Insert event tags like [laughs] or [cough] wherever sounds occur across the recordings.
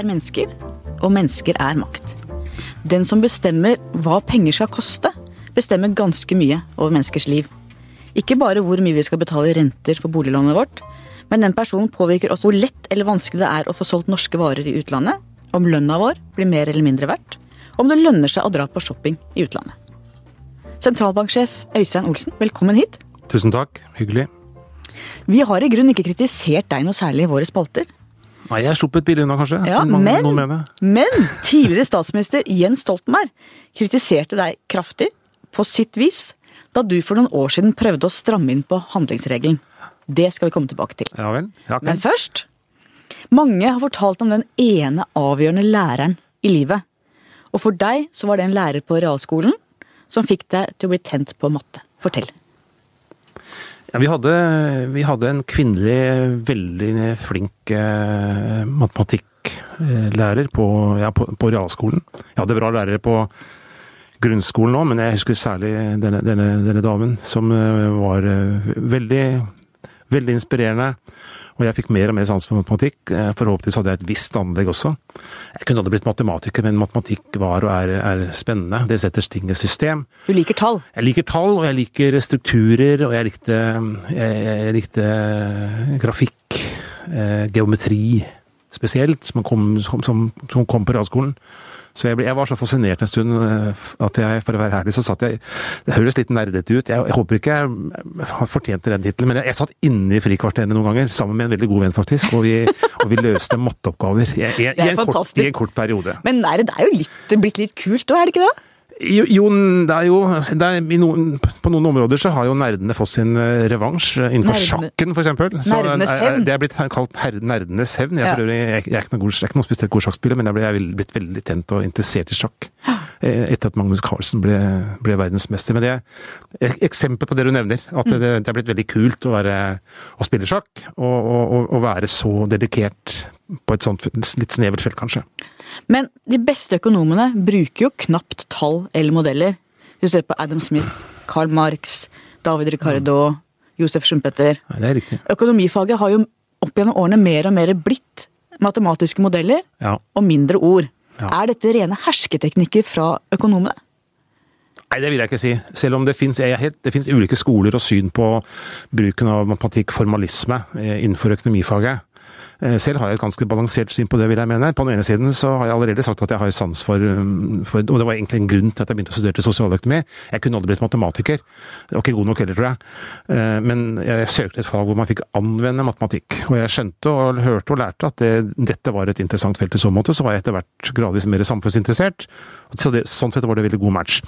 er mennesker, og mennesker er makt. Den som bestemmer hva penger skal koste, bestemmer ganske mye over menneskers liv. Ikke bare hvor mye vi skal betale i renter for boliglånet vårt, men den personen påvirker også hvor lett eller vanskelig det er å få solgt norske varer i utlandet, om lønna vår blir mer eller mindre verdt, og om det lønner seg å dra på shopping i utlandet. Sentralbanksjef Øystein Olsen, velkommen hit. Tusen takk, hyggelig. Vi har i grunnen ikke kritisert deg noe særlig i våre spalter. Nei, jeg sluppet billig unna, kanskje. Ja, Mange- men, men tidligere statsminister Jens Stoltenberg kritiserte deg kraftig, på sitt vis, da du for noen år siden prøvde å stramme inn på handlingsregelen. Det skal vi komme tilbake til. Ja vel. Ja. Men først Mange har fortalt om den ene avgjørende læreren i livet. Og for deg så var det en lærer på realskolen som fikk deg til å bli tent på matte. Fortell. Ja, vi, hadde, vi hadde en kvinnelig, veldig flink eh, matematikklærer på, ja, på, på realskolen. Jeg hadde bra lærere på grunnskolen òg, men jeg husker særlig denne, denne, denne damen, som eh, var eh, veldig, veldig inspirerende. Og jeg fikk mer og mer sans for matematikk. Eh, Forhåpentligvis hadde jeg et visst anlegg også. Jeg kunne aldri blitt matematiker, men matematikk var og er, er spennende. Det setter ting i system. Du liker tall. Jeg liker tall, og jeg liker strukturer, og jeg likte, jeg, jeg likte grafikk, eh, geometri spesielt, som kom, som, som, som kom på realskolen. Så jeg, ble, jeg var så fascinert en stund eh, at jeg, for å være ærlig, så satt jeg Det høres litt nerdete ut, jeg, jeg håper ikke jeg har fortjent den tittelen, men jeg, jeg satt inne i frikvarterene noen ganger, sammen med en veldig god venn, faktisk, og vi, og vi løste [laughs] matteoppgaver i, i, i, en kort, i en kort periode. Men nerd er jo litt, blitt litt kult òg, er det ikke det? Jo, jo, det er jo det er, noen, På noen områder så har jo nerdene fått sin eh, revansj. eh, Innenfor Nerdene- sjakken, for eksempel. Nerdenes er- er- hevn. Det er blitt kalt her, nerdenes hevn. Jeg, Ja. for øvrig, jeg, jeg, er ikke noe god, jeg er ikke noen spesielt god sjakkspiller, men jeg ble- jeg er blitt veldig tent og interessert i sjakk. [gasps] eh, Etter at Magnus Carlsen ble, ble verdensmester. Men det er et eksempel på det du nevner. At det, det er blitt veldig kult å, være, å spille sjakk, og, og, og, og være så dedikert på et sånt litt snevert felt, kanskje. Men de beste økonomene bruker jo knapt tall eller modeller. Hvis du ser på Adam Smith, Karl Marx, David Ricardo, Josef Schumpeter. Nei, det er riktig. Økonomifaget har jo opp gjennom årene mer og mer blitt matematiske modeller Ja. og mindre ord. Ja. Er dette rene hersketeknikker fra økonomene? Nei, det vil jeg ikke si. Selv om det fins ulike skoler og syn på bruken av matematikk, formalisme, eh, innenfor økonomifaget. Eh, Selv har jeg et ganske balansert syn på det, vil jeg mene. På den ene siden så har jeg allerede sagt at jeg har sans for, um, for Og det var egentlig en grunn til at jeg begynte å studere til sosialøkonomi. Jeg kunne aldri blitt matematiker. Jeg var ikke god nok heller, tror jeg. Eh, Men jeg søkte et fag hvor man fikk anvende matematikk. Og jeg skjønte og hørte og lærte at det, dette var et interessant felt i så måte. Så var jeg etter hvert gradvis mer samfunnsinteressert. Så det, sånn sett var det en veldig god match.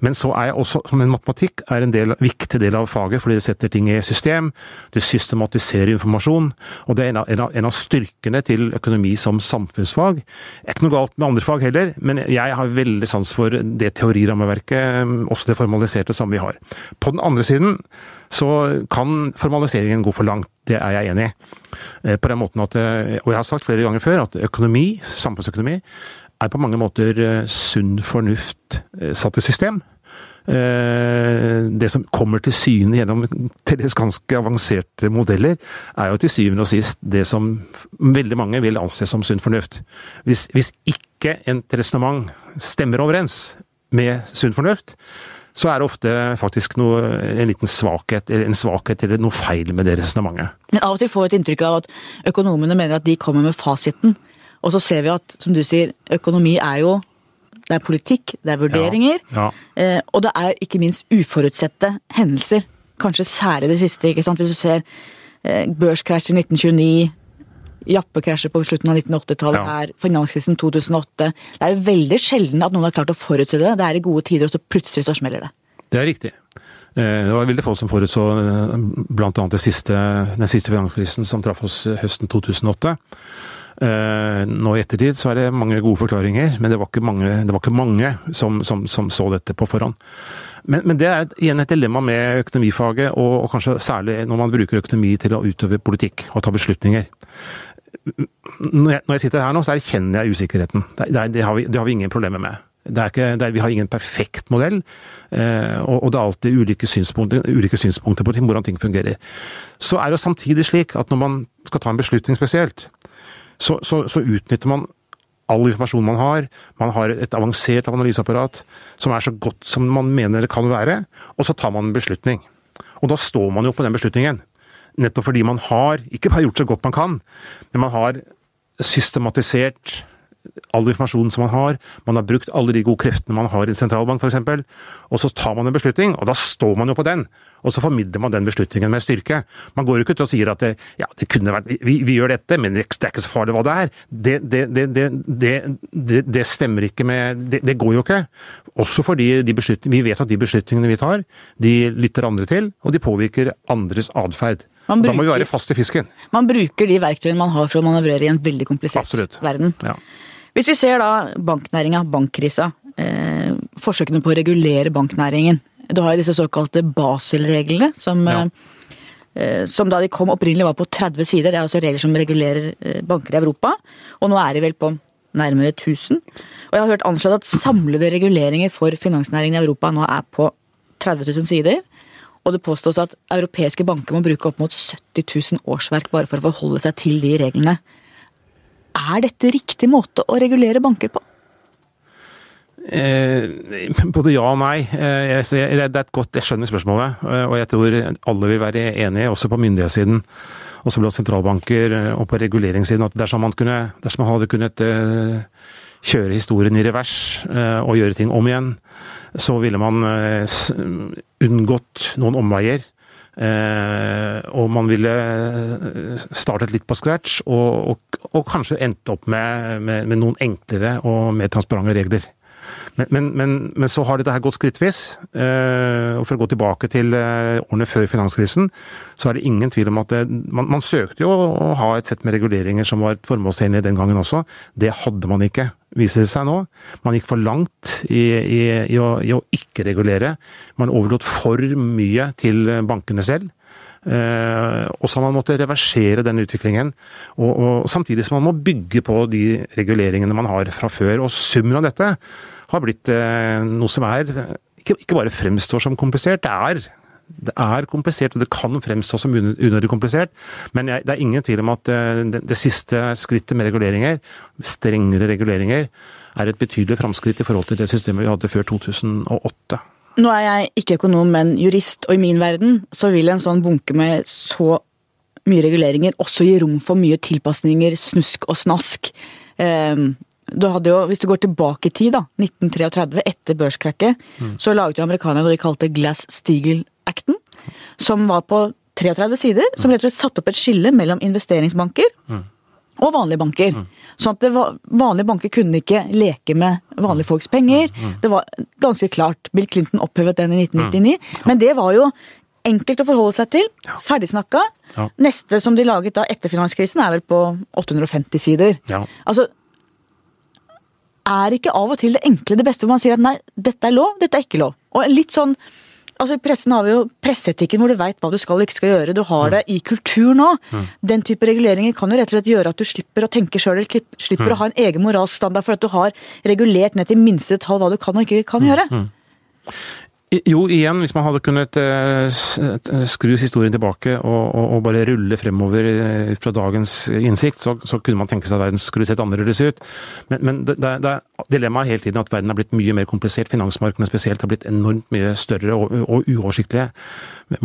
Men så er jeg også, men matematikk er en del, viktig del av faget, fordi det setter ting i system. Du systematiserer informasjon. Og det er en en av, en av styrkene til økonomi som samfunnsfag. Ikke noe galt med andre fag heller, men jeg har veldig sans for det teorirammeverket, også det formaliserte som vi har. På den andre siden så kan formaliseringen gå for langt. Det er jeg enig i. Eh, På den måten at, eh, og jeg har sagt flere ganger før, at økonomi, samfunnsøkonomi, er på mange måter eh, sunn fornuft eh, satt i system. Eh, Det som kommer til syne gjennom til dels ganske avanserte modeller, er jo til syvende og sist det som veldig mange vil anse som sunn fornuft. Hvis, hvis ikke et resonnement stemmer overens med sunn fornuft, så er det ofte faktisk noe, en liten svakhet, eller en svakhet eller noe feil med det resonnementet. Men av og til får vi et inntrykk av at økonomene mener at de kommer med fasiten. Og så ser vi at, som du sier, økonomi er jo Det er politikk, det er vurderinger. Ja, Eh, og det er ikke minst uforutsette hendelser. Kanskje særlig det siste. ikke sant? Hvis du ser eh, børskrasj i 1929, jappekrasjet på slutten av 1980-tallet Ja. her, finanskrisen 2008. Det er jo veldig sjelden at noen har klart å forutse det. Det er i gode tider, og så plutselig så smeller det. Det er riktig. Eh, Det var veldig få som forutså bl.a. siste, den siste finanskrisen som traff oss høsten 2008. Eh, Nå i ettertid så er det mange gode forklaringer, men det var ikke mange, var ikke mange som, som, som så dette på forhånd. Men, men det er igjen et dilemma med økonomifaget, og, og kanskje særlig når man bruker økonomi til å utøve politikk og ta beslutninger. Når jeg, når jeg sitter her nå, så erkjenner jeg usikkerheten. Det, det, det, har, vi, det har vi ingen problemer med. Ikke, er, vi har ingen perfekt modell, eh, og, og det er alltid ulike synspunkter, ulike synspunkter på hvordan ting fungerer. Så er det samtidig slik at når man skal ta en beslutning spesielt, så, så, så utnytter man all informasjon man har, man har et avansert analyseapparat som er så godt som man mener det kan være, og så tar man en beslutning. Og da står man jo på den beslutningen. Nettopp fordi man har, ikke bare gjort så godt man kan, men man har systematisert all informasjonen som man har, man har brukt alle de gode kreftene man har i en sentralbank f.eks., og så tar man en beslutning, og da står man jo på den. Og så formidler man den beslutningen med styrke. Man går jo ikke ut og sier at det, ja, det kunne vært, vi, vi, gjør dette, men det er ikke så farlig hva det er. Det, det, det stemmer ikke med det, går jo ikke. Også fordi vi vet at de beslutningene vi tar, de lytter andre til, og de påvirker andres atferd. da må vi være fast i fisken. Man bruker de verktøyene man har for å manøvrere i en veldig komplisert Absolutt. verden. Ja. Hvis vi ser da banknæringa, bankkrisa, eh, forsøkene på å regulere banknæringen. Du har jo disse såkalte Basel-reglene, som, ja. eh, som da de kom opprinnelig var på 30 sider. Det er altså regler som regulerer eh, banker i Europa. Og nå er de vel på nærmere 1000. Og jeg har hørt anslått at samlede reguleringer for finansnæringen i Europa nå er på 30 000 sider. Og det påstås at europeiske banker må bruke opp mot 70 000 årsverk bare for å forholde seg til de reglene. Er dette riktig måte å regulere banker på? Eh, både ja og nei. Eh, jeg, det er et godt, jeg skjønner spørsmålet, eh, og jeg tror alle vil være enige, også på myndighetssiden, også blant sentralbanker eh, og på reguleringssiden, at dersom man, kunne, dersom man hadde kunnet uh, kjøre historien i revers og gjøre ting om igjen, så ville man unngått noen omveier. Eh, og man ville eh, startet litt på scratch, og, og, og kanskje endt opp med, med, med, noen enklere og mer transparente regler. Men, men, men, men, så har dette her gått skrittvis. Eh, og For å gå tilbake til årene før finanskrisen, så er det ingen tvil om at det, man, man, søkte jo å ha et sett med reguleringer som var formålstjenlig den gangen også. Det hadde man ikke viser det seg nå. Man gikk for langt i, i, i, å, i å, ikke regulere. Man overlot for mye til bankene selv. Eh, og så har man måttet reversere den utviklingen. Og, og, samtidig som man må bygge på de reguleringene man har fra før. Og summen av dette har blitt eh, noe som er ikke, bare fremstår som komplisert, det er det er komplisert, og det kan fremstå som unødig komplisert, men jeg, det er ingen tvil om at eh, det, det, siste skrittet med reguleringer, strengere reguleringer, er et betydelig framskritt i forhold til det systemet vi hadde før 2008. Nå er jeg ikke økonom, men jurist, og i min verden så vil en sånn bunke med så mye reguleringer også gi rom for mye tilpasninger, snusk og snask. Um, du hadde jo, Hvis du går tilbake i tid, da, 1933, etter børskrakket, mm. så laget jo amerikanerne noe de kalte Glass-Steagall Acten, som var på 33 sider, som rett og slett satte opp et skille mellom investeringsbanker mm. og vanlige banker. Mm. Sånn at var, vanlige banker kunne ikke leke med vanlige folks penger. Mm. Det var ganske klart. Bill Clinton opphevet den i 1999. Men det var jo enkelt å forholde seg til. Ferdigsnakka. Ja. Neste som de laget da etter finanskrisen, er vel på 850 sider. Ja. Altså, er ikke av og til det enkle det beste, hvor man sier at nei, dette er lov, dette er ikke lov. Og litt sånn Altså I pressen har vi jo presseetikken hvor du veit hva du skal og ikke skal gjøre. Du har mm. det i kultur nå. Mm. Den type reguleringer kan jo rett og slett gjøre at du slipper å tenke sjøl, eller slipper mm. å ha en egen moralsk standard for at du har regulert ned til minste detalj hva du kan og ikke kan gjøre. Jo, igjen, hvis man hadde kunnet uh, skru historien tilbake og, og, og, bare rulle fremover ut fra dagens innsikt, så, så, kunne man tenke seg at verden skulle sett annerledes ut. Men, men det, det, det er dilemmaet hele tiden at verden har blitt mye mer komplisert. Finansmarkedene spesielt har blitt enormt mye større og, og uoversiktlige.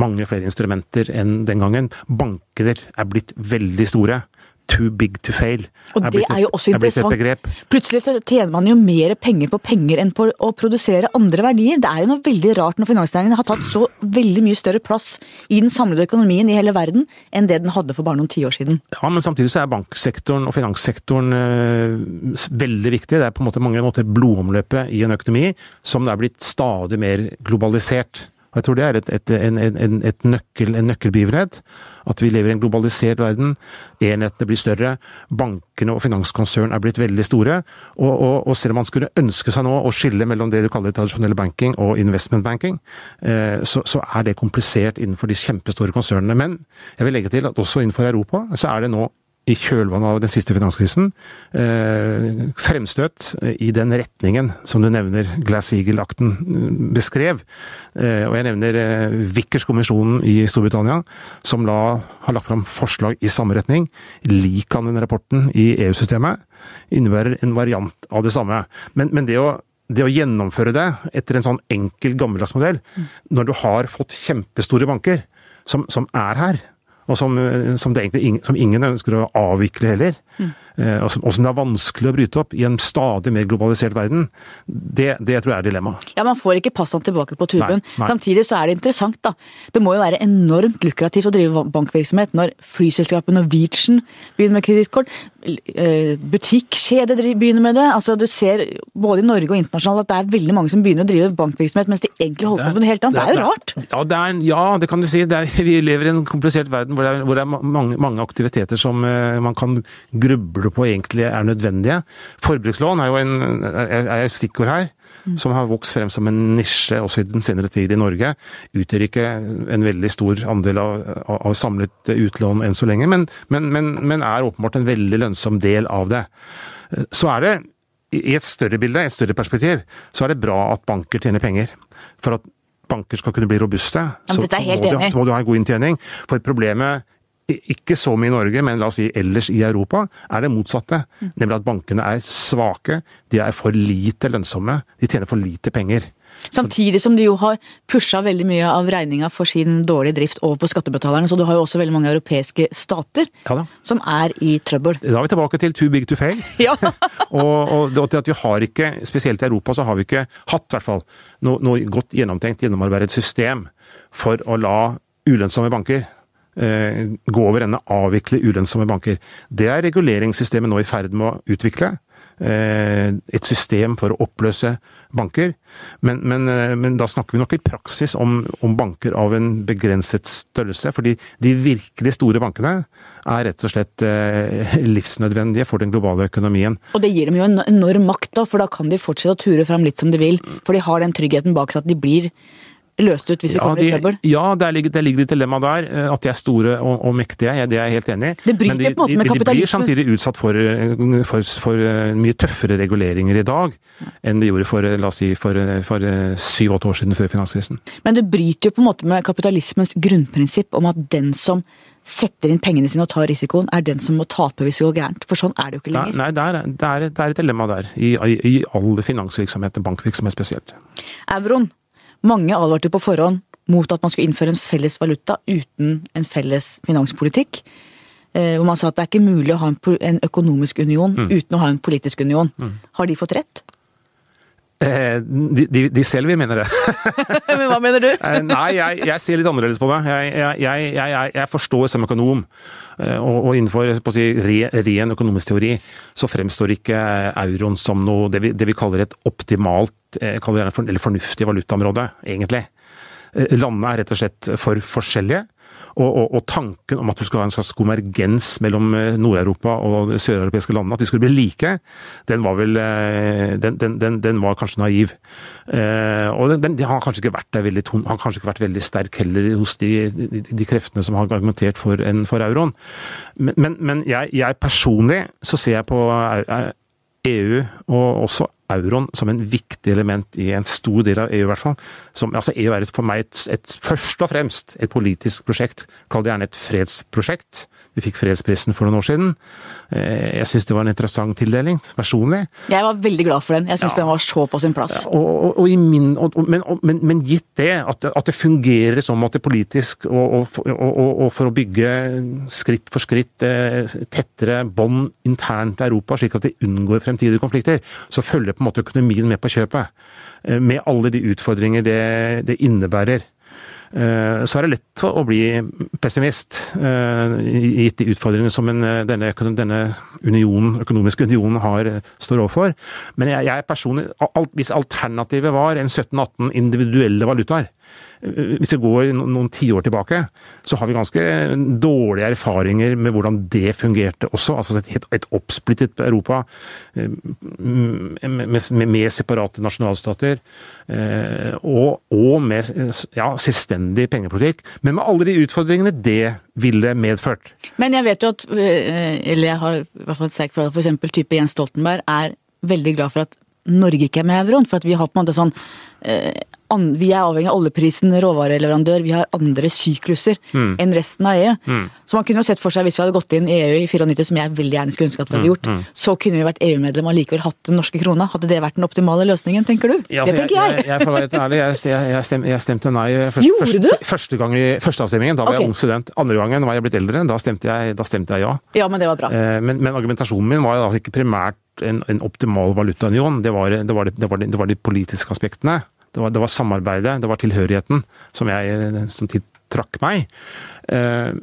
Mange flere instrumenter enn den gangen. Banker er blitt veldig store too big to fail. Og det er, jo også interessant. Plutselig tjener man jo mer penger på penger enn på å produsere andre verdier. Det er jo noe veldig rart når finansnæringen har tatt så veldig mye større plass i den samlede økonomien i hele verden enn det den hadde for bare noen tiår siden. Ja, men samtidig så er banksektoren og finanssektoren øh, veldig viktig. Det er på en måte mange måter blodomløpet i en økonomi som er blitt stadig mer globalisert. Og jeg tror det er et, et, en, en, et nøkkel, en nøkkelbegivenhet. At vi lever i en globalisert verden. Enhetene blir større. Bankene og finanskonsern er blitt veldig store. Og, og, og, selv om man skulle ønske seg nå å skille mellom det du kaller tradisjonelle banking og investment banking, eh, så, så, er det komplisert innenfor de kjempestore konsernene. Men jeg vil legge til at også innenfor Europa så er det nå i kjølvannet av den siste finanskrisen eh, fremstøt i den retningen som du nevner Glass-Eagle-akten eh, beskrev. Eh, og jeg nevner eh, Vickers-kommisjonen i Storbritannia, som la, har lagt fram forslag i samme retning. Lik han den rapporten i EU-systemet. innebærer en variant av det samme. Men, men det, å, det, å, gjennomføre det etter en sånn enkel, gammeldags modell, mm. når du har fått kjempestore banker som, som er her, og som, som, egentlig, som, ingen ønsker å avvikle heller, mm. Eh, og som, og som, det er vanskelig å bryte opp i en stadig mer globalisert verden, det, det tror jeg er dilemmaet. Ja, man får ikke passene tilbake på tuben. Nei, nei. Samtidig så er det interessant, da. Det må jo være enormt lukrativt å drive bankvirksomhet når flyselskapet Norwegian begynner med kredittkort. Eh, butikkjeder begynner med det. Altså, du ser både i Norge og internasjonalt at det er veldig mange som begynner å drive bankvirksomhet mens de egentlig holder på med noe helt annet. Det er jo rart. Ja, det, er, ja, det kan du si. Er, [laughs] vi lever i en komplisert verden hvor det er, hvor det er mange, mange, aktiviteter som uh, man kan gruble på egentlig er nødvendige. Forbrukslån er jo en, er, er stikkord her. Mm. Som har vokst frem som en nisje også i den senere tid i Norge. Utgjør ikke en veldig stor andel av, av samlet utlån enn så lenge, men, men, men, men er åpenbart en veldig lønnsom del av det. Så er det, i et større bilde, i et større perspektiv, så er det bra at banker tjener penger. For at banker skal kunne bli robuste, så, så, må du, så, må du, ha en god inntjening. For problemet ikke så mye i Norge, men la oss si ellers i Europa, er det motsatte. Nemlig at bankene er svake, de er for lite lønnsomme, de tjener for lite penger. Samtidig som de jo har pusha veldig mye av regninga for sin dårlige drift over på skattebetalerne. Så du har jo også veldig mange europeiske stater ja som er i trøbbel. Da er vi tilbake til too big to fail. [laughs] Ja. [laughs] og, og, det at vi har ikke, spesielt i Europa, så har vi ikke hatt hvert fall noe, noe godt gjennomtenkt, gjennomarbeidet system for å la ulønnsomme banker gå over ende, avvikle ulønnsomme banker. Det er reguleringssystemet nå i ferd med å utvikle. Eh, et system for å oppløse banker. Men, men, eh, men da snakker vi nok i praksis om, om, banker av en begrenset størrelse. Fordi de virkelig store bankene er rett og slett livsnødvendige for den globale økonomien. Og det gir dem jo en enorm makt, da, for da kan de fortsette å ture fram litt som de vil. For de har den tryggheten bak seg at de blir løst ut hvis de ja, kommer i trøbbel? Ja, det ligger, der ligger et dilemma der. Eh, at de er store og, og mektige, det er jeg helt enig i. Det bryter de, på en måte med kapitalismen. De blir samtidig utsatt for, eh, for, for, eh, mye tøffere reguleringer i dag enn de gjorde for la oss si, for, for syv-åtte år siden før finanskrisen. Men det bryter jo på en måte med kapitalismens grunnprinsipp om at den som setter inn pengene sine og tar risikoen, er den som må tape hvis det går gærent. For sånn er det jo ikke lenger. Nei, det er, det er, det er et dilemma der. I, i, i all finansvirksomhet, bankvirksomhet spesielt. Euroen mange advarte på forhånd mot at man skulle innføre en felles valuta uten en felles finanspolitikk. Eh, hvor man sa at det er ikke mulig å ha en, økonomisk union mm. uten å ha en politisk union. Mm. Har de fått rett? Eh, de, de, de, selv vil mene det. [laughs] Men hva mener du? [laughs] Eh, nei, jeg, jeg, ser litt annerledes på det. Jeg, jeg, jeg forstår som økonom, og, og innenfor si, re, ren økonomisk teori, så fremstår ikke euroen som noe det vi, det vi kaller et optimalt eller fornuftig valutaområde, egentlig. Landene er rett og slett for forskjellige. Og, og, og, tanken om at du skal ha en slags konvergens mellom eh, Nord-Europa og de søreuropeiske landene, at de skulle bli like, den var vel eh, den, den, den, den var kanskje naiv. Eh, og den, har kanskje ikke vært veldig, har kanskje ikke vært veldig sterk heller hos de, de, de kreftene som har argumentert for, en, for euroen. Men, men, men jeg, jeg, personlig så ser jeg på EU og også euroen som en viktig element i en stor del av EU, i hvert fall. Som, altså EU er for meg et, et, først og fremst et politisk prosjekt. Kall det gjerne et fredsprosjekt. Vi fikk fredsprisen for noen år siden. Eh, jeg syns det var en interessant tildeling, personlig. Jeg var veldig glad for den. Jeg syns ja. den var så på sin plass. Og, og, og min, men, men, men, gitt det, at, at, det fungerer som at det politisk, og, og, for å bygge skritt for skritt eh, tettere bånd internt i Europa, slik at vi unngår fremtidige konflikter, så følger på en måte økonomien med på kjøpet. Eh, med alle de utfordringer det, det innebærer. Eh, så er det lett å bli pessimist, eh, gitt de utfordringene som en, denne, denne unionen, økonomiske unionen har, står overfor. Men jeg, jeg personlig, hvis alternativet var en 17-18 individuelle valutaer, hvis vi går noen tiår tilbake, så har vi ganske dårlige erfaringer med hvordan det fungerte også. Altså et, et oppsplittet Europa eh, med, med, med separate nasjonalstater. Eh, og, og, med ja, selvstendig pengepolitikk. Men med alle de utfordringene det ville medført. Men jeg vet jo at, eh, eller jeg har i hvert fall et sterkt forhold, f.eks. type Jens Stoltenberg er veldig glad for at Norge ikke er med euroen. For at vi har på en måte sånn eh, Vi er avhengig av oljeprisen, råvareleverandør. Vi har andre sykluser Mm. enn resten av EU. Så man kunne jo sett for seg, hvis vi hadde gått inn i EU i 94, som jeg veldig gjerne skulle ønske at vi hadde Mm, gjort, så kunne vi vært EU-medlem og likevel hatt den norske krona. Hadde det vært den optimale løsningen, tenker du? Ja, det altså, tenker jeg. jeg, jeg, får være helt ærlig, jeg, jeg, stem, jeg stemte nei først, Gjorde først, du? første gang i første avstemningen. Da var okay. jeg ung student. Andre gangen var jeg blitt eldre. Da stemte jeg, da stemte ja. Ja, men det var bra. Eh, Men, men argumentasjonen min var da ikke primært en, en optimal valutaunion. Det var, det, det, det var de politiske aspektene. Det var, det samarbeidet, det var tilhørigheten som, jeg, som tiltrakk meg. Eh,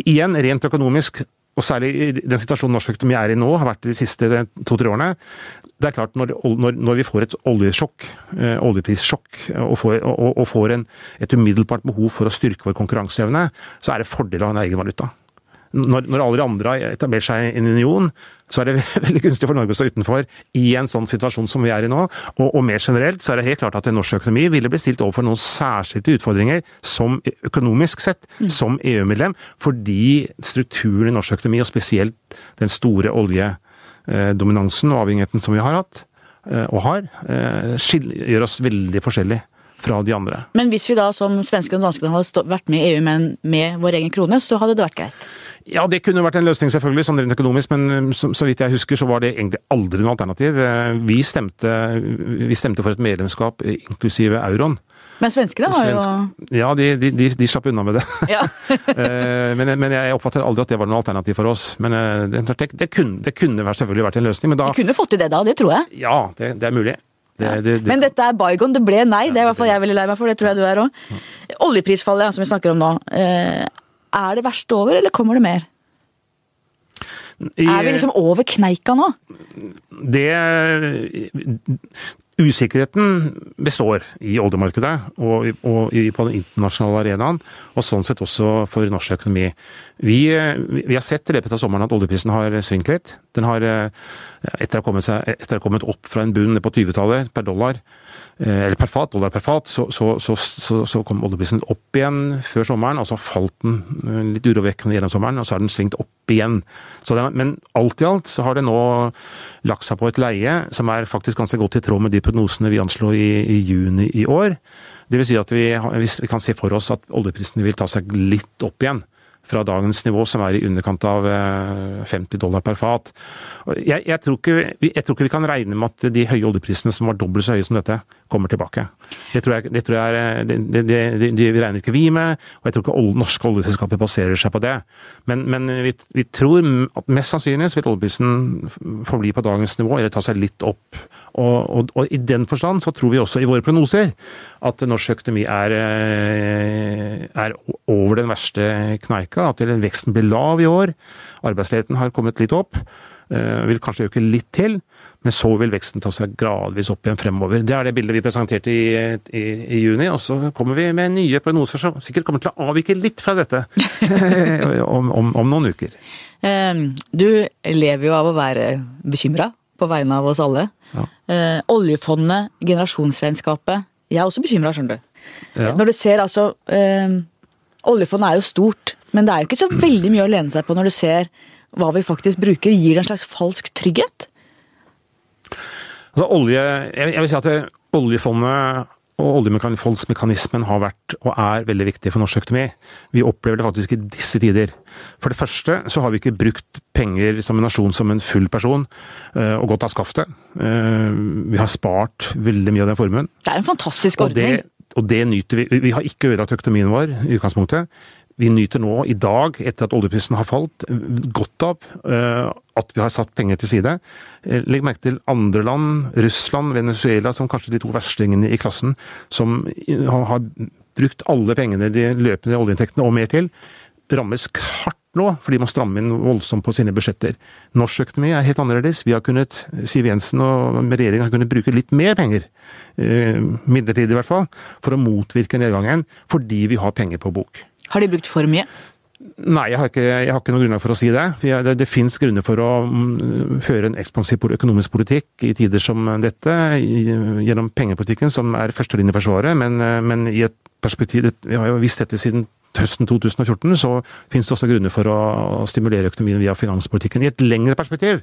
igjen, rent økonomisk, og særlig i den situasjonen norsk økonomi er i nå, har vært de siste to-tre årene. Det er klart, når, når, når vi får et oljesjokk, eh, oljeprissjokk, og får, og, og får en, et umiddelbart behov for å styrke vår konkurranseevne, så er det fordel av en egen valuta. Når, når alle de andre har etablert seg i en union, så er det [laughs] veldig gunstig for Norge å stå utenfor i en sånn situasjon som vi er i nå. Og, og mer generelt så er det helt klart at norsk økonomi ville bli stilt overfor noen særskilte utfordringer som økonomisk sett, som EU-medlem, fordi strukturen i norsk økonomi, og spesielt den store oljedominansen og avhengigheten som vi har hatt, eh, og har, eh, gjør oss veldig forskjellig fra de andre. Men hvis vi da som svenskene og danskene hadde vært med i EU, men med vår egen krone, så hadde det vært greit. Ja, det kunne vært en løsning, selvfølgelig, sånn rent økonomisk, men um, så, så vidt jeg husker, så var det egentlig aldri noe alternativ. Eh, Vi stemte, vi stemte for et medlemskap, eh, inklusive euroen. Men svenskene har jo Svensk- Ja, de, de, de, de slapp unna med det. [laughs] ja. [laughs] Eh, men, men jeg oppfatter aldri at det var noe alternativ for oss. Men det, det, kunne, det kunne selvfølgelig vært en løsning, men da Vi kunne fått til det da, det tror jeg. Ja, det, det er mulig. Det, det, det, Men dette er bygone, det ble nei. Det er i hvert fall jeg veldig lei meg for, det tror jeg du er òg. Oljeprisfallet som vi snakker om nå. Er det verste over, eller kommer det mer? i- Er vi liksom over kneika nå? det Usikkerheten består i oljemarkedet og, og, og på den internasjonale arenaen, og sånn sett også for norsk økonomi. Vi, vi vi har sett i løpet av sommeren at oljeprisen har svingt litt. Den har, eh, etter å ha kommet, kommet opp fra en bunn på 20-tallet per dollar, eh, eller per fat, dollar per fat, så, så, så, så, kom oljeprisen opp igjen før sommeren, og så falt den eh, litt urovekkende gjennom sommeren, og så har den svingt opp igjen. Den, men alt i alt så har det nå lagt seg på et leie som er faktisk ganske godt i tråd med de prognosene vi anslo i, i juni i år. Det vil si at vi, vi kan se for oss at oljeprisene vil ta seg litt opp igjen fra dagens nivå, som er i underkant av eh, 50 dollar per fat. Jeg, jeg, tror ikke, jeg tror ikke vi kan regne med at de høye oljeprisene som var dobbelt så høye som dette, kommer tilbake. Det tror jeg, det tror jeg det, det, det, regner ikke vi med, og jeg tror ikke norske oljeselskaper baserer seg på det. Men, men vi, vi tror at mest sannsynlig vil oljeprisen forbli på dagens nivå, eller ta seg litt opp. Og, og, og i den forstand så tror vi også i våre prognoser at norsk økonomi er, eh, er over den verste kneika, at veksten blir lav i år. Arbeidsledigheten har kommet litt opp, eh, vil kanskje øke litt til. Men så vil veksten ta seg gradvis opp igjen fremover. Det er det bildet vi presenterte i, i, i juni, og så kommer vi med nye prognoser som sikkert kommer til å avvike litt fra dette [laughs] [laughs] om, om, om noen uker. Du lever jo av å være bekymra på vegne av oss alle. Ja. Eh, oljefondet, generasjonsregnskapet. Jeg er også bekymra, skjønner du. Ja. Når du ser altså eh, Oljefondet er jo stort, men det er jo ikke så veldig mye å lene seg på når du ser hva vi faktisk bruker. Gir det en slags falsk trygghet? Altså, olje, jeg, jeg vil si at det, oljefondet og oljefondsmekanismen har vært og er veldig viktig for norsk økonomi. Vi opplever det faktisk i disse tider. For det første så har vi ikke brukt penger som en nasjon som en full person, eh, og gått av skaftet. Eh, Vi har spart veldig mye av den formuen. Det er en fantastisk Og det, ordning. og det nyter vi. Vi har ikke ødelagt økonomien vår i utgangspunktet. Vi nyter nå, i dag, etter at oljeprisen har falt, godt av eh, at vi har satt penger til side. Eh, Legg merke til andre land, Russland, Venezuela, som kanskje de to verstingene i klassen, som har brukt alle pengene, de løpende oljeinntektene og mer til, rammes hardt nå, for de må stramme inn voldsomt på sine budsjetter. Norsk økonomi er helt annerledes. Vi har kunnet, Siv Jensen og regjeringen har kunnet bruke litt mer penger, eh, midlertidig i hvert fall, for å motvirke nedgangen, fordi vi har penger på bok. Har de brukt for mye? Nei, jeg har ikke, jeg har ikke noe grunnlag for å si det. Jeg, det, det finnes grunner for å mm, føre en ekspansiv økonomisk politikk i tider som dette, i, gjennom pengepolitikken, som er førstelinjeforsvaret, men, eh, men i et perspektiv Vi har jo visst dette siden høsten 2014, så finnes det også grunner for å stimulere økonomien via finanspolitikken i et lengre perspektiv.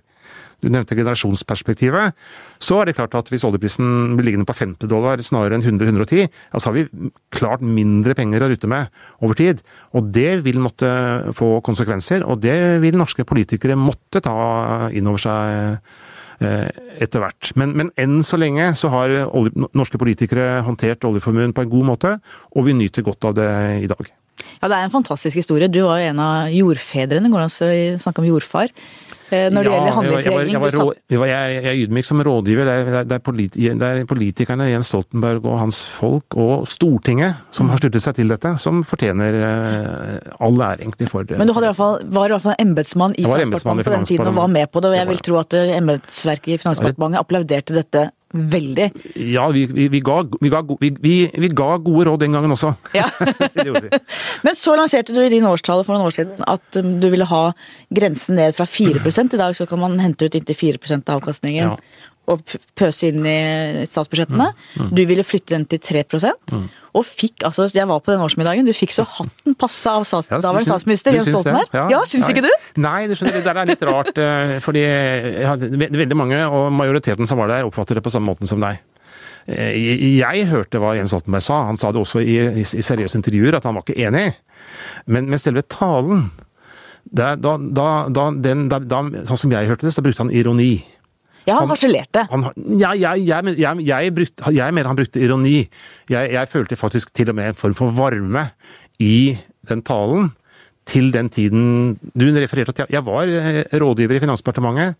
Du nevnte generasjonsperspektivet. Så er det klart at hvis oljeprisen blir liggende på 50 dollar snarere enn 100-110, så har vi klart mindre penger å rutte med over tid. Og det vil måtte få konsekvenser, og det vil norske politikere måtte ta inn over seg Eh, etter hvert. Men, men, enn så lenge så har olje, norske politikere håndtert oljeformuen på en god måte, og vi nyter godt av det i dag. Ja, Det er en fantastisk historie. Du var jo en av jordfedrene, går det an å snakke om jordfar? Eh, når det ja, gjelder handlingsregelen? Jeg, var, jeg, var, jeg, jeg er ydmyk som rådgiver. Det er, det, er politi, det er, politikerne, Jens Stoltenberg og hans folk, og Stortinget, som har sluttet seg til dette, som fortjener uh, all ære egentlig for det. Men du i fall, var i hvert fall embetsmann i Finansdepartementet på den tiden og var med på det, og jeg vil tro at eh, embetsverket i Finansdepartementet applauderte dette Veldig. Ja, vi, vi, vi, ga, ga, vi, ga, gode råd den gangen også. Ja. [laughs] [laughs] Men så lanserte du i din årstale for noen år siden at um, du ville ha grensen ned fra 4 I dag så kan man hente ut inntil 4 av avkastningen. Ja og pøse inn i statsbudsjettene. Mm, mm. Du ville flytte den til 3 mm. Og fikk altså, Jeg var på den årsmiddagen. Du fikk så hatten passa av stats, ja, daværende statsminister Jens Stoltenberg. Ja, ja, syns ikke du? Nei, det, skjønner, det er litt rart. Eh, fordi ja, veldig mange, og majoriteten som var der, oppfatter det på samme måten som deg. Eh, jeg hørte hva Jens Stoltenberg sa. Han sa det også i, i, i seriøse intervjuer, at han var ikke enig. Men, men selve talen da, da, da, den, Sånn som jeg hørte det, så brukte han ironi. Ja, han harselerte. Ja, jeg, jeg, jeg, jeg, brukte, jeg mener han brukte ironi. Jeg, følte faktisk til og med en form for varme i den talen. Til den tiden Du refererte at jeg var eh, rådgiver i Finansdepartementet.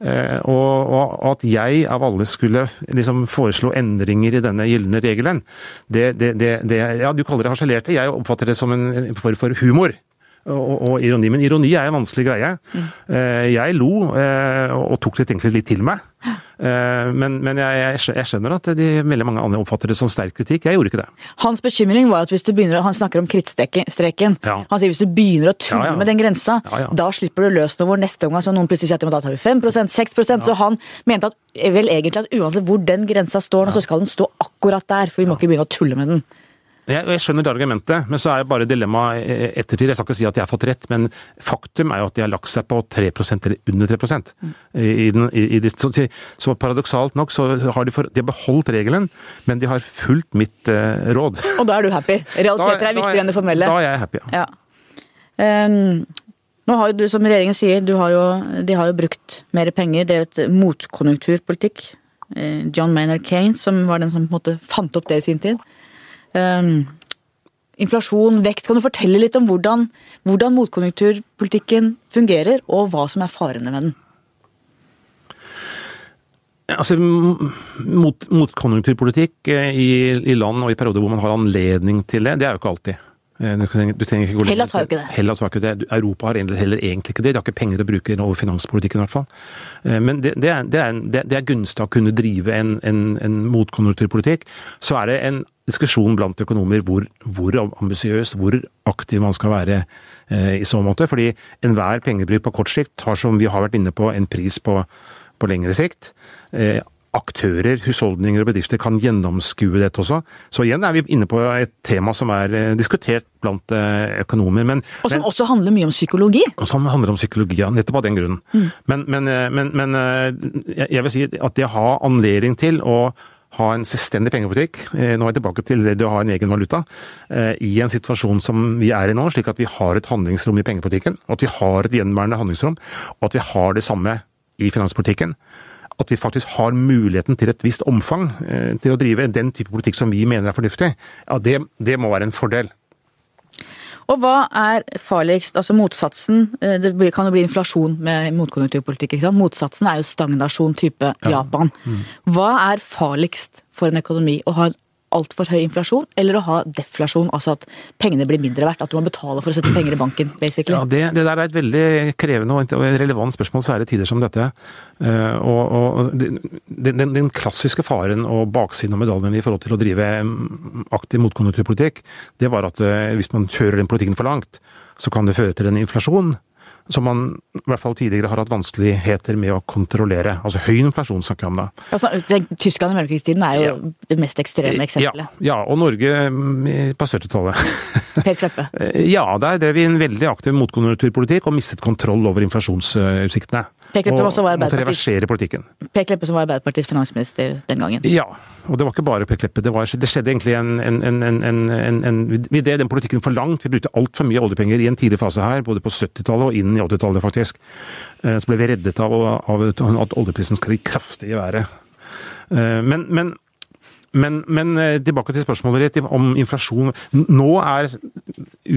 Eh, og, og at jeg av alle skulle liksom foreslå endringer i denne gylne regelen, det, det, det, det Ja, du kaller det harselerte. Jeg oppfatter det som en form for humor og, og, ironi. Men ironi er en vanskelig greie. Mm. Jeg lo, eh, og tok det egentlig litt til meg. Eh, men, men jeg, jeg, skjønner at de veldig mange andre oppfatter det som sterk kritikk. Jeg gjorde ikke det. Hans bekymring var at hvis du begynner, han snakker om krittstreken. Ja. Han sier hvis du begynner å tulle ja, ja. med den grensa, da slipper du løs noe hvor neste omgang så noen plutselig sier at da tar vi 5 6 Så han mente at vel egentlig at uansett hvor den grensa står, så skal den stå akkurat der. For vi må ikke begynne å tulle med den. Jeg, jeg, skjønner det argumentet, men så er bare dilemmaet ettertid. Jeg skal ikke si at jeg har fått rett, men faktum er jo at de har lagt seg på 3% eller under 3 mm. i, den, i, i, så, så, paradoksalt nok så har de, for, de har beholdt regelen, men de har fulgt mitt uh, råd. Og da er du happy? [laughs] Realiteter er viktigere enn det formelle? Da er jeg happy, ja. ja. Um, nå har jo du, som regjeringen sier, har jo, de har jo brukt mer penger, drevet motkonjunkturpolitikk. Eh, John Maynard Kane, som var den som på en måte fant opp det i sin tid. Um, inflasjon, vekt. Kan du fortelle litt om hvordan, hvordan motkonjunkturpolitikken fungerer, og hva som er farene med den? Altså, mot, Motkonjunkturpolitikk eh, i, i, land og i perioder hvor man har anledning til det, det er jo ikke alltid. Eh, du trenger, du trenger ikke gå Hellas har jo ikke det. Hellas har ikke det. Europa har heller egentlig ikke det. De har ikke penger å bruke over finanspolitikken i hvert fall. Eh, men det, det, er, det, er, det er, gunstig å kunne drive en, en, en motkonjunkturpolitikk. Så er det en diskusjon blant økonomer hvor, hvor ambisiøs, hvor aktiv man skal være eh, i så måte. Fordi enhver pengebruk på kort sikt har, som vi har vært inne på, en pris på, på lengre sikt. Eh, aktører, husholdninger og bedrifter kan gjennomskue dette også. Så igjen er vi inne på et tema som er eh, diskutert blant eh, økonomer. Men, og som men, også handler mye om psykologi? Og som handler om psykologi, ja. Nettopp av den grunnen. Mm. Men, men, eh, men, jeg vil si at det å ha anledning til å ha en selvstendig pengepolitikk, nå er jeg tilbake til det å ha en egen valuta, i en situasjon som vi er i nå, slik at vi har et handlingsrom i pengepolitikken, at vi har et gjenværende handlingsrom, og at vi har det samme i finanspolitikken. At vi faktisk har muligheten til et visst omfang eh, til å drive den type politikk som vi mener er fornuftig, ja, det, det må være en fordel. Og hva er farligst? Altså motsatsen eh, Det kan jo bli inflasjon med motkonjunkturpolitikk. ikke sant? Motsatsen er jo stagnasjon type ja. Japan. Mm. Hva er farligst for en økonomi? Å ha en altfor høy inflasjon, eller å ha deflasjon, altså at pengene blir mindre verdt? At du må betale for å sette penger i banken, basically? Ja, Det, det der er et veldig krevende og relevant spørsmål, særlig tider som dette. Uh, og, og den, den, klassiske faren og baksiden av medaljen i forhold til å drive mm, aktiv motkonjunkturpolitikk, det var at uh, hvis man kjører den politikken for langt, så kan det føre til en inflasjon som man i hvert fall tidligere har hatt vanskeligheter med å kontrollere. Altså høy inflasjon snakker jeg om da. Altså, Tyskland i mellomkrigstiden er jo ja. det mest ekstreme eksempelet. Ja, ja og Norge mm, på 70-tallet. Per Kleppe? ja, der drev vi en veldig aktiv motkonjunkturpolitikk og mistet kontroll over inflasjonsutsiktene. Per Kleppe og, måtte reversere politikken. Per Kleppe som var Arbeiderpartiets finansminister den gangen. Ja, og det var ikke bare Per Kleppe. Det, var, det skjedde egentlig en, en, en, en Vi drev den politikken for langt. Vi brukte altfor mye oljepenger i en tidlig fase her, både på 70-tallet og inn i 80-tallet, faktisk. Eh, så ble vi reddet av, av at oljeprisen skal kraftig i været. Eh, men, men men, men, eh, tilbake til spørsmålet ditt om inflasjon. Nå er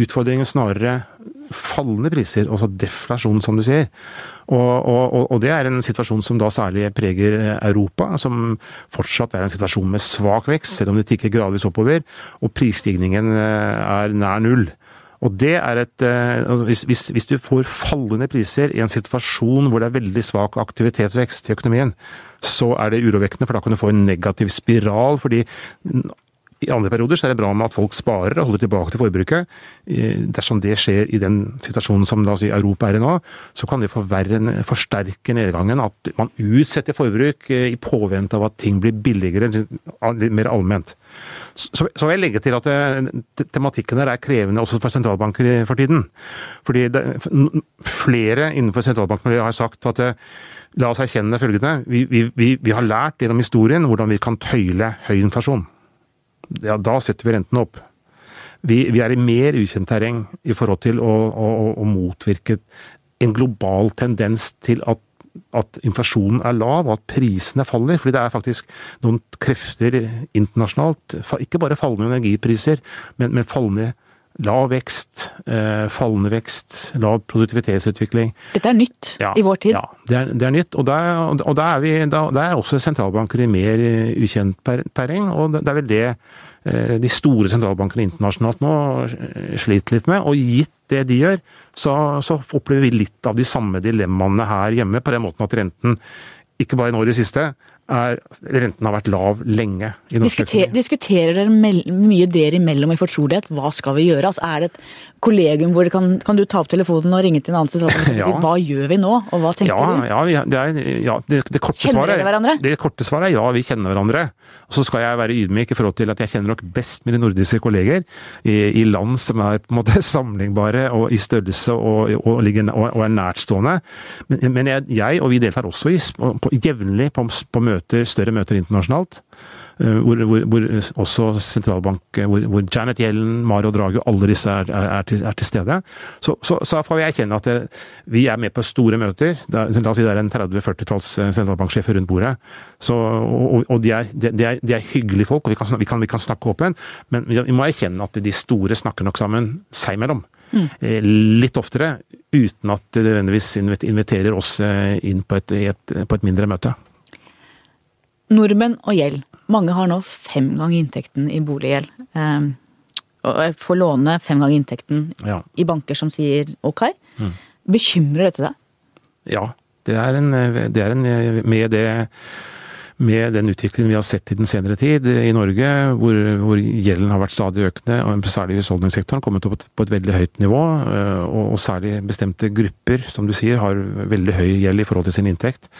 utfordringen snarere fallende priser, altså deflasjon, som du sier. Og, og, og, det er en situasjon som da særlig preger Europa, som fortsatt er en situasjon med svak vekst, selv om det tikker gradvis oppover. Og prisstigningen eh, er nær null. Og det er et eh, altså hvis, hvis, hvis, du får fallende priser i en situasjon hvor det er veldig svak aktivitetsvekst i økonomien, så er det urovekkende, for da kan du få en negativ spiral. fordi i andre perioder så er det bra med at folk sparer og holder tilbake til forbruket. Dersom det skjer i den situasjonen som da Europa er i nå, så kan det forverre, forsterke nedgangen. At man utsetter forbruk eh, i påvente av at ting blir billigere, mer allment. Så, vil jeg legge til at det, eh, tematikken der er krevende også for sentralbanker for tiden. Fordi det, flere innenfor sentralbankmiljøet har sagt at det, eh, La oss erkjenne følgende. Vi, vi, vi har lært gjennom historien hvordan vi kan tøyle høy inflasjon ja, da setter vi rentene opp. Vi, vi er i mer ukjent terreng i forhold til å, å, å motvirke en global tendens til at, at inflasjonen er lav og at prisene faller. fordi det er faktisk noen krefter internasjonalt, ikke bare fallende energipriser, men, men fallende Lav vekst, eh, fallende vekst, lav produktivitetsutvikling. Dette er nytt ja, i vår tid? Ja, det er, det er nytt. Og da er, vi, er også sentralbanker i mer eh, ukjent terreng. Og det, er vel det eh, de store sentralbankene internasjonalt nå sliter litt med. Og gitt det de gjør, så, så opplever vi litt av de samme dilemmaene her hjemme, på den måten at renten, ikke bare nå i det siste, er, renten har vært lav lenge. i norsk Diskuter, Diskuterer dere mye dere imellom i fortrolighet? Hva skal vi gjøre? Altså, er det et kollegium hvor kan, kan, du ta opp telefonen og ringe til en annen sted [laughs] og si hva gjør vi nå, og hva tenker ja, du? Ja, det, er, ja det, det, korte svaret, dere hverandre? Det korte svaret er ja, vi kjenner hverandre. Og så skal jeg være ydmyk i forhold til at jeg kjenner nok best mine nordiske kolleger i, i land som er på en måte [laughs] sammenlignbare i størrelse og, og, ligger, og, og er nærtstående. Men, men jeg, jeg, og vi deltar også i, på, jevnlig på, på møter, større møter internasjonalt. Eh, hvor, hvor, hvor, også sentralbank, eh, hvor, hvor, Janet Yellen, Mario Draghi, alle disse er, er, er, til, er til, stede. Så, så, så får vi erkjenne at det, vi er med på store møter. Det er, la oss si det er en 30-40-talls eh, sentralbanksjefer rundt bordet. Så, og, og de, er, de, de, er, hyggelige folk, og vi kan, vi kan, vi kan snakke åpent. Men vi må erkjenne at de store snakker nok sammen seg imellom. Mm. Litt oftere, uten at det nødvendigvis inviterer oss inn på et, et, på et mindre møte. Nordmenn og gjeld. Mange har nå fem ganger inntekten i boliggjeld. Um, og får låne fem ganger inntekten ja. i banker som sier ok. Mm. Bekymrer dette deg? Ja, det er en, det er en med det med den utviklingen vi har sett i den senere tid i Norge, hvor, hvor gjelden har vært stadig økende, og særlig husholdningssektoren kommet opp på et veldig høyt nivå, og, og særlig bestemte grupper, som du sier, har veldig høy gjeld i forhold til sin inntekt.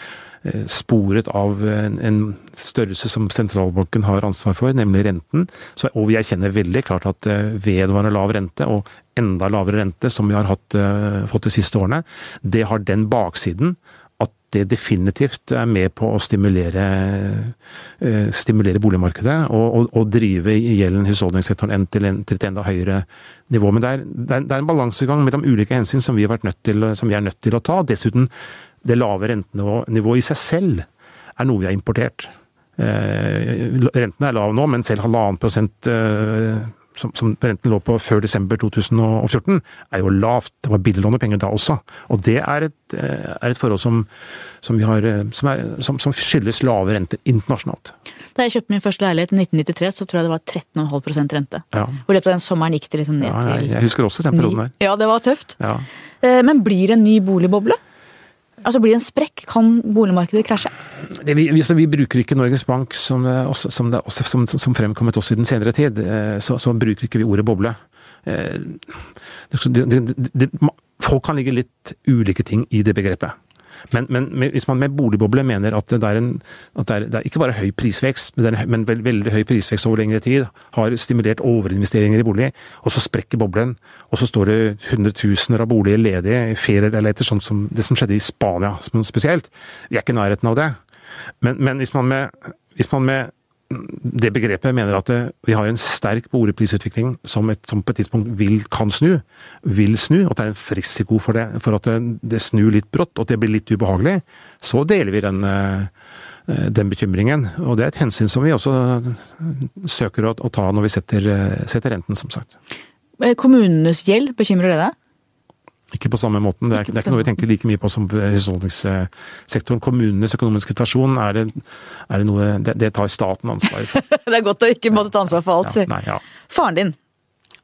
Eh, sporet av en størrelse som sentralbanken har ansvar for, nemlig renten. Så, og vi erkjenner veldig klart at eh, vedvarende lav rente, og enda lavere rente som vi har hatt, eh, fått de siste årene, det har den baksiden at det definitivt er med på å stimulere, stimulere boligmarkedet og, og, og, drive gjelden husholdningssektoren til, til, et enda høyere nivå. Men det er, det er, en balansegang mellom ulike hensyn som vi, til, som vi, er nødt til å ta. Dessuten det lave rentenivået i seg selv er noe vi har importert. Eh, renten er lav nå, men selv halvannen prosent eh, som, som, renten lå på før desember 2014, er jo lavt. Det var billig låne penger da også. Og det er et, eh, er et forhold som, som, har, som, er, som, skyldes lave renter internasjonalt. Da jeg kjøpte min første leilighet i 1993, så tror jeg det var 13,5 rente. Ja. Og i løpet av den sommeren gikk det liksom ned ja, jeg, jeg husker også den perioden der. Ja, det var tøft. Ja. Men blir det en ny boligboble? Altså Blir det en sprekk, kan boligmarkedet krasje? Det, vi, vi, vi, bruker ikke Norges Bank, som, som, det, som, som fremkommet også i den senere tid, eh, så, så bruker ikke vi ordet boble. Eh, det, folk kan ligge litt ulike ting i det begrepet. Men, men hvis man med boligboble mener at det er, en, at det er, det er ikke bare høy prisvekst, men, en, men veld, veldig høy prisvekst over lengre tid har stimulert overinvesteringer i bolig, og så sprekker boblen, og så står det hundretusener av boliger ledige i ferieleiligheter, sånn som det som skjedde i Spania spesielt. Vi er ikke i nærheten av det. Men, men hvis, man med, hvis man med det begrepet mener at det, vi har en sterk boligprisutvikling som, som, på et tidspunkt vil, kan snu, vil snu, og at det er en risiko for det, for at det, det snur litt brått, og at det blir litt ubehagelig, så deler vi den, eh, den bekymringen. Og det er et hensyn som vi også søker å, å ta når vi setter, setter renten, som sagt. Eh, kommunenes gjeld, bekymrer det deg? Ikke på samme måten. Det er, det er, ikke noe vi tenker like mye på som husholdningssektoren. Kommunenes økonomiske situasjon er det, er det noe det, det, tar staten ansvar for. [laughs] det er godt å ikke måtte ta ansvar for alt. Ja, ja. Faren din,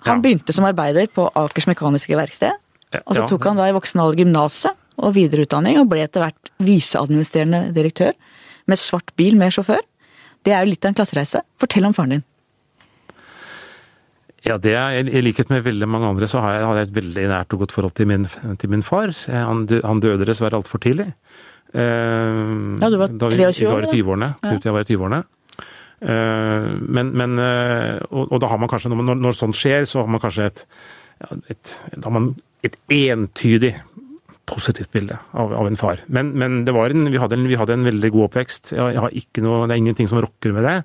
han ja. begynte som arbeider på Akers Mekaniske Verksted. Og så tok han da i voksen alder gymnaset og videreutdanning, og ble etter hvert viseadministrerende direktør med svart bil med sjåfør. Det er jo litt av en klassereise. Fortell om faren din. Ja, det er, I likhet med veldig mange andre så har jeg, har jeg et veldig nært og godt forhold til min, til min far. Han, han døde dessverre altfor tidlig. Eh, ja, du var 23 år? Da vi var i 20-årene. Knut og jeg var i 20-årene. Eh, men, men eh, og, og, da har man kanskje, når, når sånt skjer, så har man kanskje et, et, da har man et entydig positivt bilde av, av, en far. Men, men en, vi, hadde en, vi, hadde en, veldig god oppvekst. Jeg, jeg har ikke noe, det er ingenting som rokker med det.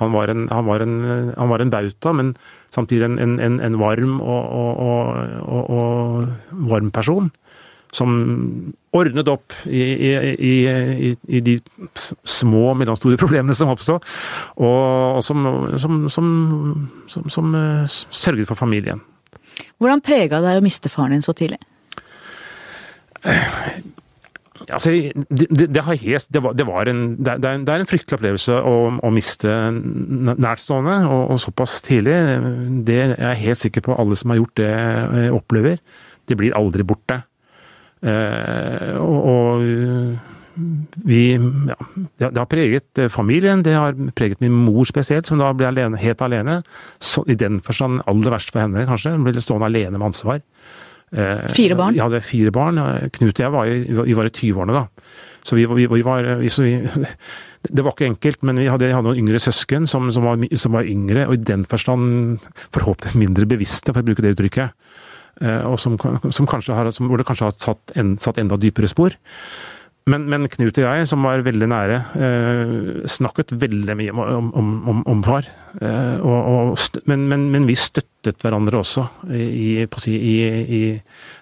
Han var en, han var han var bauta, men samtidig en, varm og, og, og, varm person. Som ordnet opp i, i, i, i de små og mellomstore problemene som oppstod, og, som, som, som, som uh, sørget for familien. Hvordan prega det deg å miste faren din så tidlig? Altså, det, det, helt, det, det, var en, det, er en, fryktelig opplevelse å, å miste nærtstående, og, og, såpass tidlig. Det er jeg helt sikker på alle som har gjort det, eh, opplever. Det blir aldri borte. Eh, og, og vi ja, det, har preget familien, det har preget min mor spesielt, som da ble alene, helt alene. Så, I den forstand aller verst for henne, kanskje. Hun ble stående alene med ansvar. Eh, fire barn? Jeg hadde fire barn. Knut og jeg var i, vi var i 20-årene da. Så vi, vi, vi var så [laughs] Det var ikke enkelt, men vi hadde, hadde noen yngre søsken som, som, var, som, var, yngre, og i den forstand forhåpentligvis mindre bevisste, for å bruke det uttrykket. Eh, og som, som kanskje har, hvor det kanskje har tatt en, satt enda dypere spor. Men, men, Knut og jeg, som var veldig nære, eh, snakket veldig mye om, om, om, om far. Eh, og, og, men, men, men, vi støttet hverandre også i, si, i, i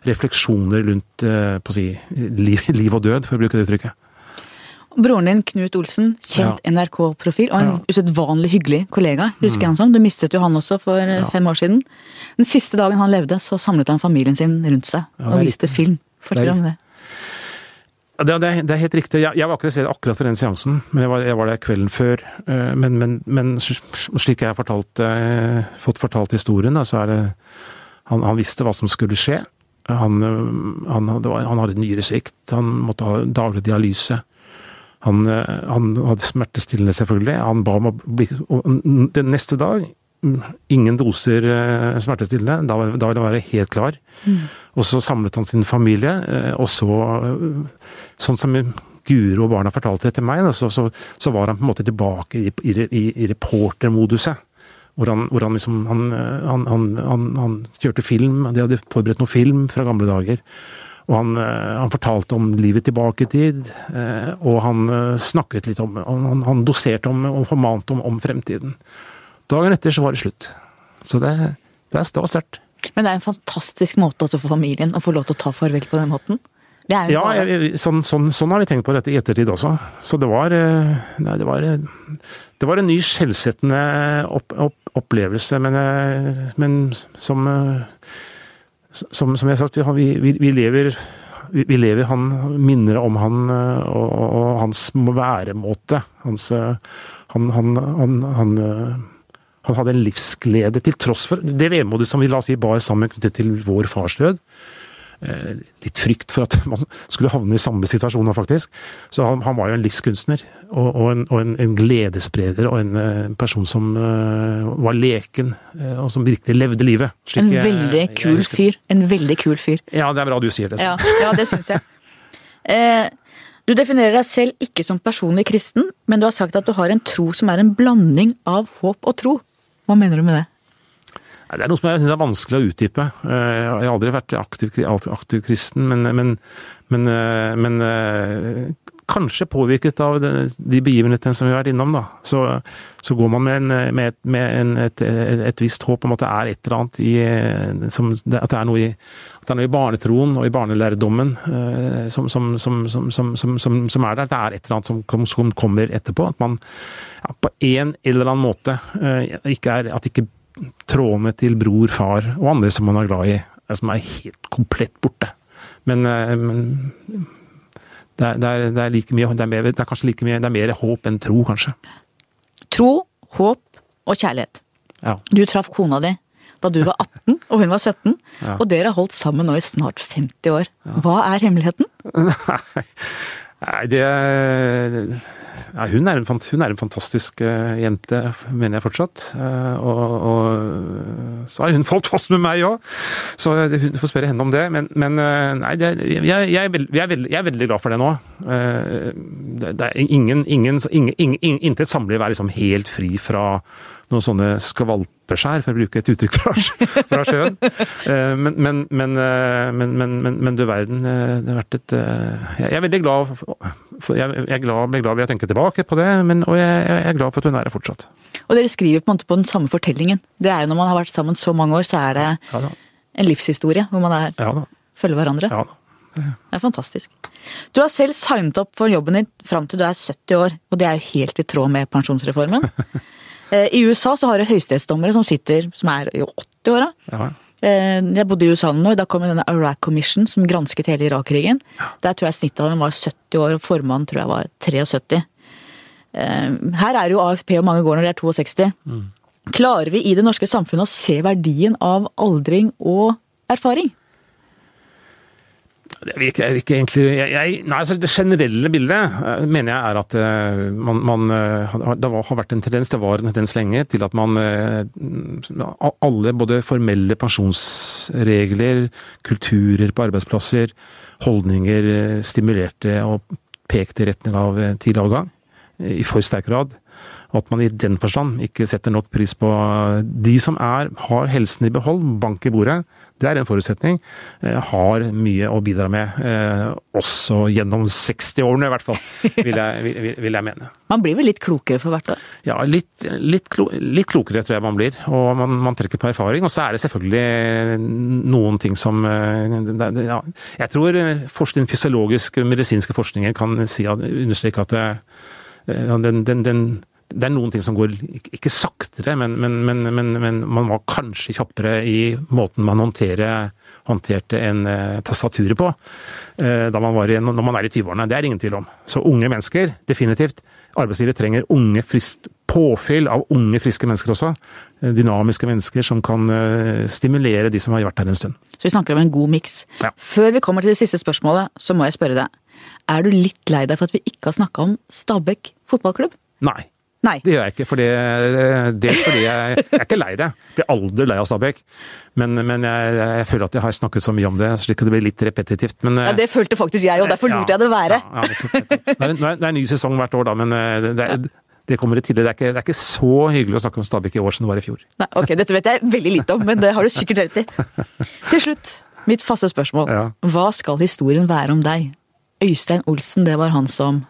refleksjoner rundt eh, si, liv, liv, og død, for å bruke det uttrykket. Broren din, Knut Olsen, kjent ja. NRK-profil og en ja. usedvanlig hyggelig kollega. husker mm. han som. Du mistet jo han også for ja. fem år siden. Den siste dagen han levde, så samlet han familien sin rundt seg og viste film. Fortell om det. Det, det, det, er helt riktig. Jeg, jeg var ikke akkurat for den seansen, men jeg var, jeg var der kvelden før. Eh, men, men, men, slik jeg har fortalt, eh, fått fortalt historien, da, så er det han, han, visste hva som skulle skje. Han, eh, han, var, han hadde nyresvikt, han måtte ha daglig dialyse. Han, han hadde smertestillende, selvfølgelig. Han ba om å bli Den neste dag ingen doser smertestillende. Da, da ville han være helt klar. Mm. Og så samlet han sin familie, eh, og så eh, Sånn som Guro og barna fortalte det til meg, så, så, så, var han på en måte tilbake i, i, i reportermoduset. Hvor han, hvor han liksom han, han, han, kjørte film, de hadde forberedt noe film fra gamle dager. Og han, han, fortalte om livet tilbake i tid, eh, og han snakket litt om Han, han doserte om og formante om, om, fremtiden. Dagen etter så var det slutt. Så det, det, det var sterkt. Men det er en fantastisk måte også for familien å få lov til å ta farvel på den måten? ja, jeg, sånn, sånn, sånn, har vi tenkt på dette i ettertid også. Så det var, eh, nei, det var, eh, det var en ny skjellsettende opp, opp, opplevelse, men, eh, men som, som, som jeg har sagt, vi, vi, vi lever vi lever han minner om han og, og, og hans væremåte. Hans han, han, han, han han hadde en livsglede til tross for det vemodet som vi la oss si bar sammen knyttet til vår fars død. eh, litt frykt for at [laughs] man skulle havne i samme situasjon faktisk. Så han, han var jo en livskunstner, og, og, en, og en, en, gledesspreder, og en, en person som uh, var leken, uh, og som virkelig levde livet. en veldig jeg, kul jeg fyr. En veldig kul fyr. Ja, det er bra du sier det. Ja, ja, det syns jeg. [laughs] Eh, du definerer deg selv ikke som personlig kristen, men du har sagt at du har en tro som er en blanding av håp og tro. Hva mener du med det? Det er noe som jeg syns er vanskelig å utdype. Eh, jeg har aldri vært aktiv, aktiv kristen, men, men, men, eh, men, eh, kanskje påvirket av de begivenhetene som vi har vært innom. Da. Så, så går man med, en, med, et, med en, et, et, et, visst håp om at det er et eller annet i som, At det er noe i, det er noe i barnetroen og i barnelærdommen som, som, som, er der. At Det er et eller annet som, kommer etterpå. At man ja, på en eller annen måte ikke er At ikke trådene til bror, far og andre som man er glad i, som er helt komplett borte. Men, eh, men det, er, er, er, er er kanskje like mye, det er mer håp enn tro, kanskje. Tro, håp og kjærlighet. Ja. Du traff kona di da du var 18 og hun var 17, ja. og dere har holdt sammen nå i snart 50 år. Hva er hemmeligheten? [laughs] Nei, det ja, hun, er en, hun, er en, fantastisk uh, jente, mener jeg fortsatt. Uh, og, og, så har hun falt fast med meg òg, så hun får spørre henne om det. Men, men nei, det, jeg, jeg, er veld, er veld, jeg, er veldig glad for det nå. Det, det, er ingen, ingen, ingen, ingen Intet samliv er liksom helt fri fra noen sånne skvalpeskjær, for å bruke et uttrykk fra, fra sjøen. Men, men, men, men, du verden, det har vært et Jeg er veldig glad for, jeg, er glad, ble glad ved å tenke tilbake på det, men, og jeg, jeg, er glad for at hun er her fortsatt. Og dere skriver på en måte på den samme fortellingen. Det er jo Når man har vært sammen så mange år, så er det ja, en livshistorie hvor man er, ja, følger hverandre. Ja, det er fantastisk. Du har selv signet opp for jobben din fram til du er 70 år, og det er jo helt i tråd med pensjonsreformen. [laughs] Eh, I USA så har du høyesterettsdommere som sitter, som er i 80-åra. Ja. Eh, jeg bodde i USA nå, da kom denne Iraq Commission som gransket hele Irak-krigen. Der tror jeg snittet av dem var 70 år, og formannen tror jeg var 73. Eh, her er jo AFP og mange går når de er 62. Mm. Klarer vi i det norske samfunnet å se verdien av aldring og erfaring? Jeg vil ikke, ikke egentlig jeg, nei, altså Det generelle bildet uh, mener jeg er at uh, man, man uh, Det har vært en tendens, det var en tendens lenge, til at man Alle både formelle pensjonsregler, kulturer på arbeidsplasser, holdninger stimulerte og pekte i retning av tidlig avgang i for sterk grad. Og at man i den forstand ikke setter nok pris på de som er, har helsen i behold, bank i bordet det er en forutsetning. Eh, har mye å bidra med, eh, også gjennom 60-årene i hvert fall, vil jeg, vil, vil jeg, mene. [laughs] Man blir vel litt klokere for hvert år? Ja, litt, litt, klo, litt klokere tror jeg man blir. Og man, man, trekker på erfaring. Og så er det selvfølgelig noen ting som eh, ja, Jeg tror forskning, fysiologisk, medisinske forskninger kan si, understreke at det, den, den, den det er noen ting som går ikke saktere, men, men, men, men man var kanskje kjappere i måten man håndtere, håndterte en uh, tastaturet på da man var i, når man er i 20-årene. Det er ingen tvil om. Så unge mennesker, definitivt. Arbeidslivet trenger unge, frist, påfyll av unge, friske mennesker også. Uh, dynamiske mennesker som kan stimulere de som har vært her en stund. Så vi snakker om en god miks. Ja. Før vi kommer til det siste spørsmålet, så må jeg spørre deg. Er du litt lei deg for at vi ikke har snakka om Stabæk fotballklubb? Nei. Nei. Det gjør jeg ikke. Fordi, dels fordi jeg, jeg, er ikke lei det. Jeg blir aldri lei av Stabæk. Men, men jeg, jeg, føler at jeg har snakket så mye om det, slik at det blir litt repetitivt. Men, ja, Det følte faktisk jeg, og derfor lot jeg det være. Ja, ja, det, er, det er en ny sesong hvert år, da, men det, det, er, det kommer i tillegg. Det er, ikke, det er ikke så hyggelig å snakke om Stabæk i år som det var i fjor. Nei, ok, Dette vet jeg veldig lite om, men det har du sikkert rett i. Til slutt, mitt faste spørsmål. Hva skal historien være om deg? Øystein Olsen, det var han som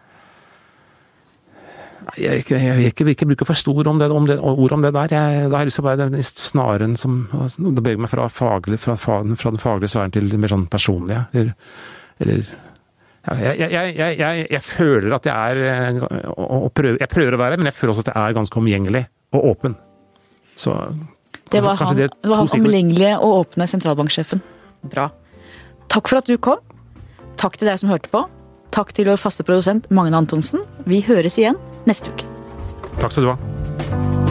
jeg, jeg, jeg, vil ikke, vil ikke bruke for stor om det, om det, ord om det der. Jeg, da har jeg lyst til å være den snaren som altså, beveger meg fra, faglig, fra, fra, den faglige sfæren til det mer sånn personlige. Eller, eller jeg, føler at jeg er og prøver, Jeg prøver å være, men jeg føler også at jeg er ganske omgjengelig og åpen. Så Det var han, det var han omgjengelige og åpne sentralbanksjefen. Bra. Takk for at du kom. Takk til deg som hørte på. Takk til vår faste produsent Magne Antonsen. Vi høres igjen neste uke. Takk skal du ha.